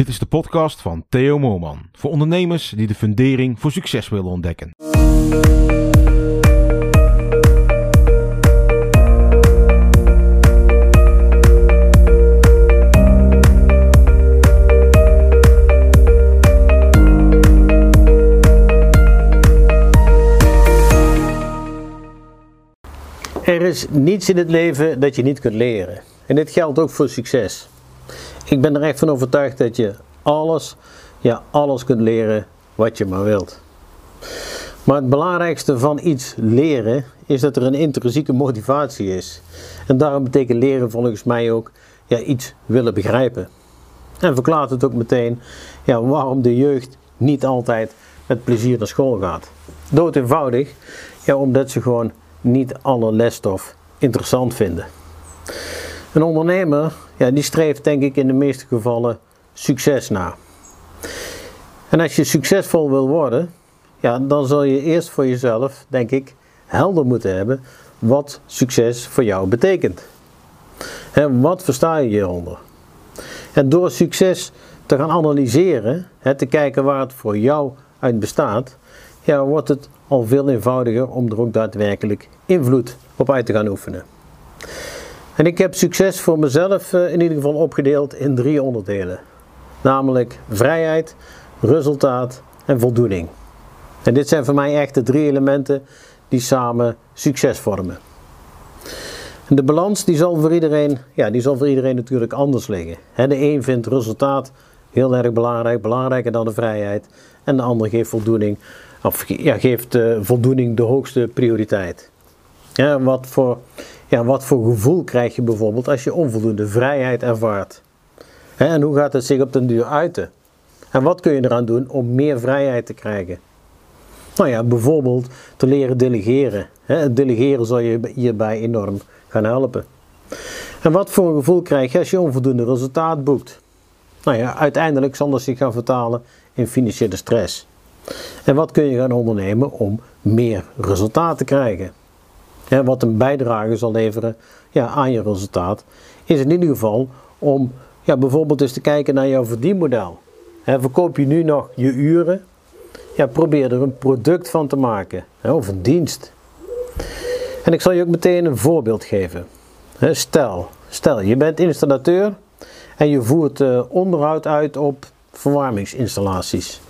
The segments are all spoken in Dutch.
Dit is de podcast van Theo Moorman. Voor ondernemers die de fundering voor succes willen ontdekken. Er is niets in het leven dat je niet kunt leren. En dit geldt ook voor succes. Ik ben er echt van overtuigd dat je alles, ja, alles kunt leren wat je maar wilt. Maar het belangrijkste van iets leren is dat er een intrinsieke motivatie is. En daarom betekent leren volgens mij ook ja, iets willen begrijpen. En verklaart het ook meteen ja, waarom de jeugd niet altijd met plezier naar school gaat. Dood eenvoudig, ja, omdat ze gewoon niet alle lesstof interessant vinden. Een ondernemer ja, die streeft denk ik in de meeste gevallen succes na. En als je succesvol wil worden, ja, dan zul je eerst voor jezelf, denk ik, helder moeten hebben wat succes voor jou betekent. En wat versta je hieronder? En door succes te gaan analyseren, hè, te kijken waar het voor jou uit bestaat, ja, wordt het al veel eenvoudiger om er ook daadwerkelijk invloed op uit te gaan oefenen. En ik heb succes voor mezelf eh, in ieder geval opgedeeld in drie onderdelen. Namelijk vrijheid, resultaat en voldoening. En dit zijn voor mij echt de drie elementen die samen succes vormen. En de balans die zal, voor iedereen, ja, die zal voor iedereen natuurlijk anders liggen. De een vindt resultaat heel erg belangrijk, belangrijker dan de vrijheid. En de ander geeft voldoening, of ja, geeft uh, voldoening de hoogste prioriteit. Ja, wat, voor, ja, wat voor gevoel krijg je bijvoorbeeld als je onvoldoende vrijheid ervaart? En hoe gaat het zich op den duur uiten? En wat kun je eraan doen om meer vrijheid te krijgen? Nou ja, bijvoorbeeld te leren delegeren. Het delegeren zal je hierbij enorm gaan helpen. En wat voor gevoel krijg je als je onvoldoende resultaat boekt? Nou ja, uiteindelijk zal dat zich gaan vertalen in financiële stress. En wat kun je gaan ondernemen om meer resultaat te krijgen? Wat een bijdrage zal leveren ja, aan je resultaat, is in ieder geval om ja, bijvoorbeeld eens te kijken naar jouw verdienmodel. verkoop je nu nog je uren? Ja, probeer er een product van te maken of een dienst. En ik zal je ook meteen een voorbeeld geven. stel, stel, je bent installateur en je voert uh, onderhoud uit op verwarmingsinstallaties.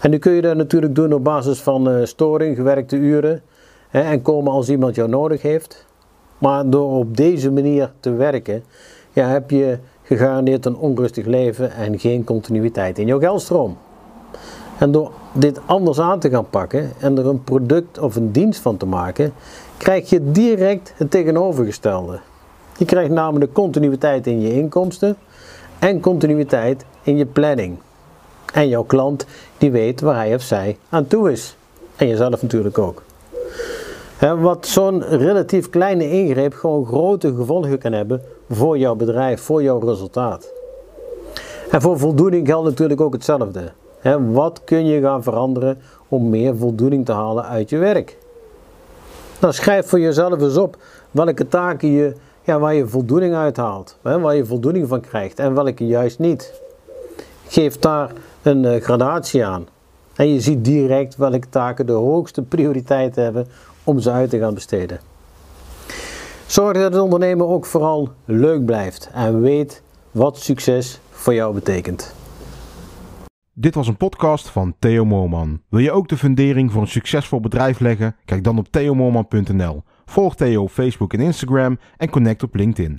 En nu kun je dat natuurlijk doen op basis van uh, storing, gewerkte uren en komen als iemand jou nodig heeft. Maar door op deze manier te werken, ja, heb je gegarandeerd een onrustig leven en geen continuïteit in jouw geldstroom. En door dit anders aan te gaan pakken en er een product of een dienst van te maken, krijg je direct het tegenovergestelde. Je krijgt namelijk continuïteit in je inkomsten en continuïteit in je planning. En jouw klant die weet waar hij of zij aan toe is. En jezelf natuurlijk ook wat zo'n relatief kleine ingreep gewoon grote gevolgen kan hebben voor jouw bedrijf, voor jouw resultaat. En voor voldoening geldt natuurlijk ook hetzelfde. wat kun je gaan veranderen om meer voldoening te halen uit je werk? Nou, schrijf voor jezelf eens op welke taken je, ja, waar je voldoening uit haalt, waar je voldoening van krijgt en welke juist niet. Geef daar een uh, gradatie aan. En je ziet direct welke taken de hoogste prioriteit hebben om ze uit te gaan besteden. Zorg dat het ondernemen ook vooral leuk blijft en weet wat succes voor jou betekent. Dit was een podcast van Theo Moorman. Wil je ook de fundering voor een succesvol bedrijf leggen? Kijk dan op theomoorman.nl. Volg Theo op Facebook en Instagram en connect op LinkedIn.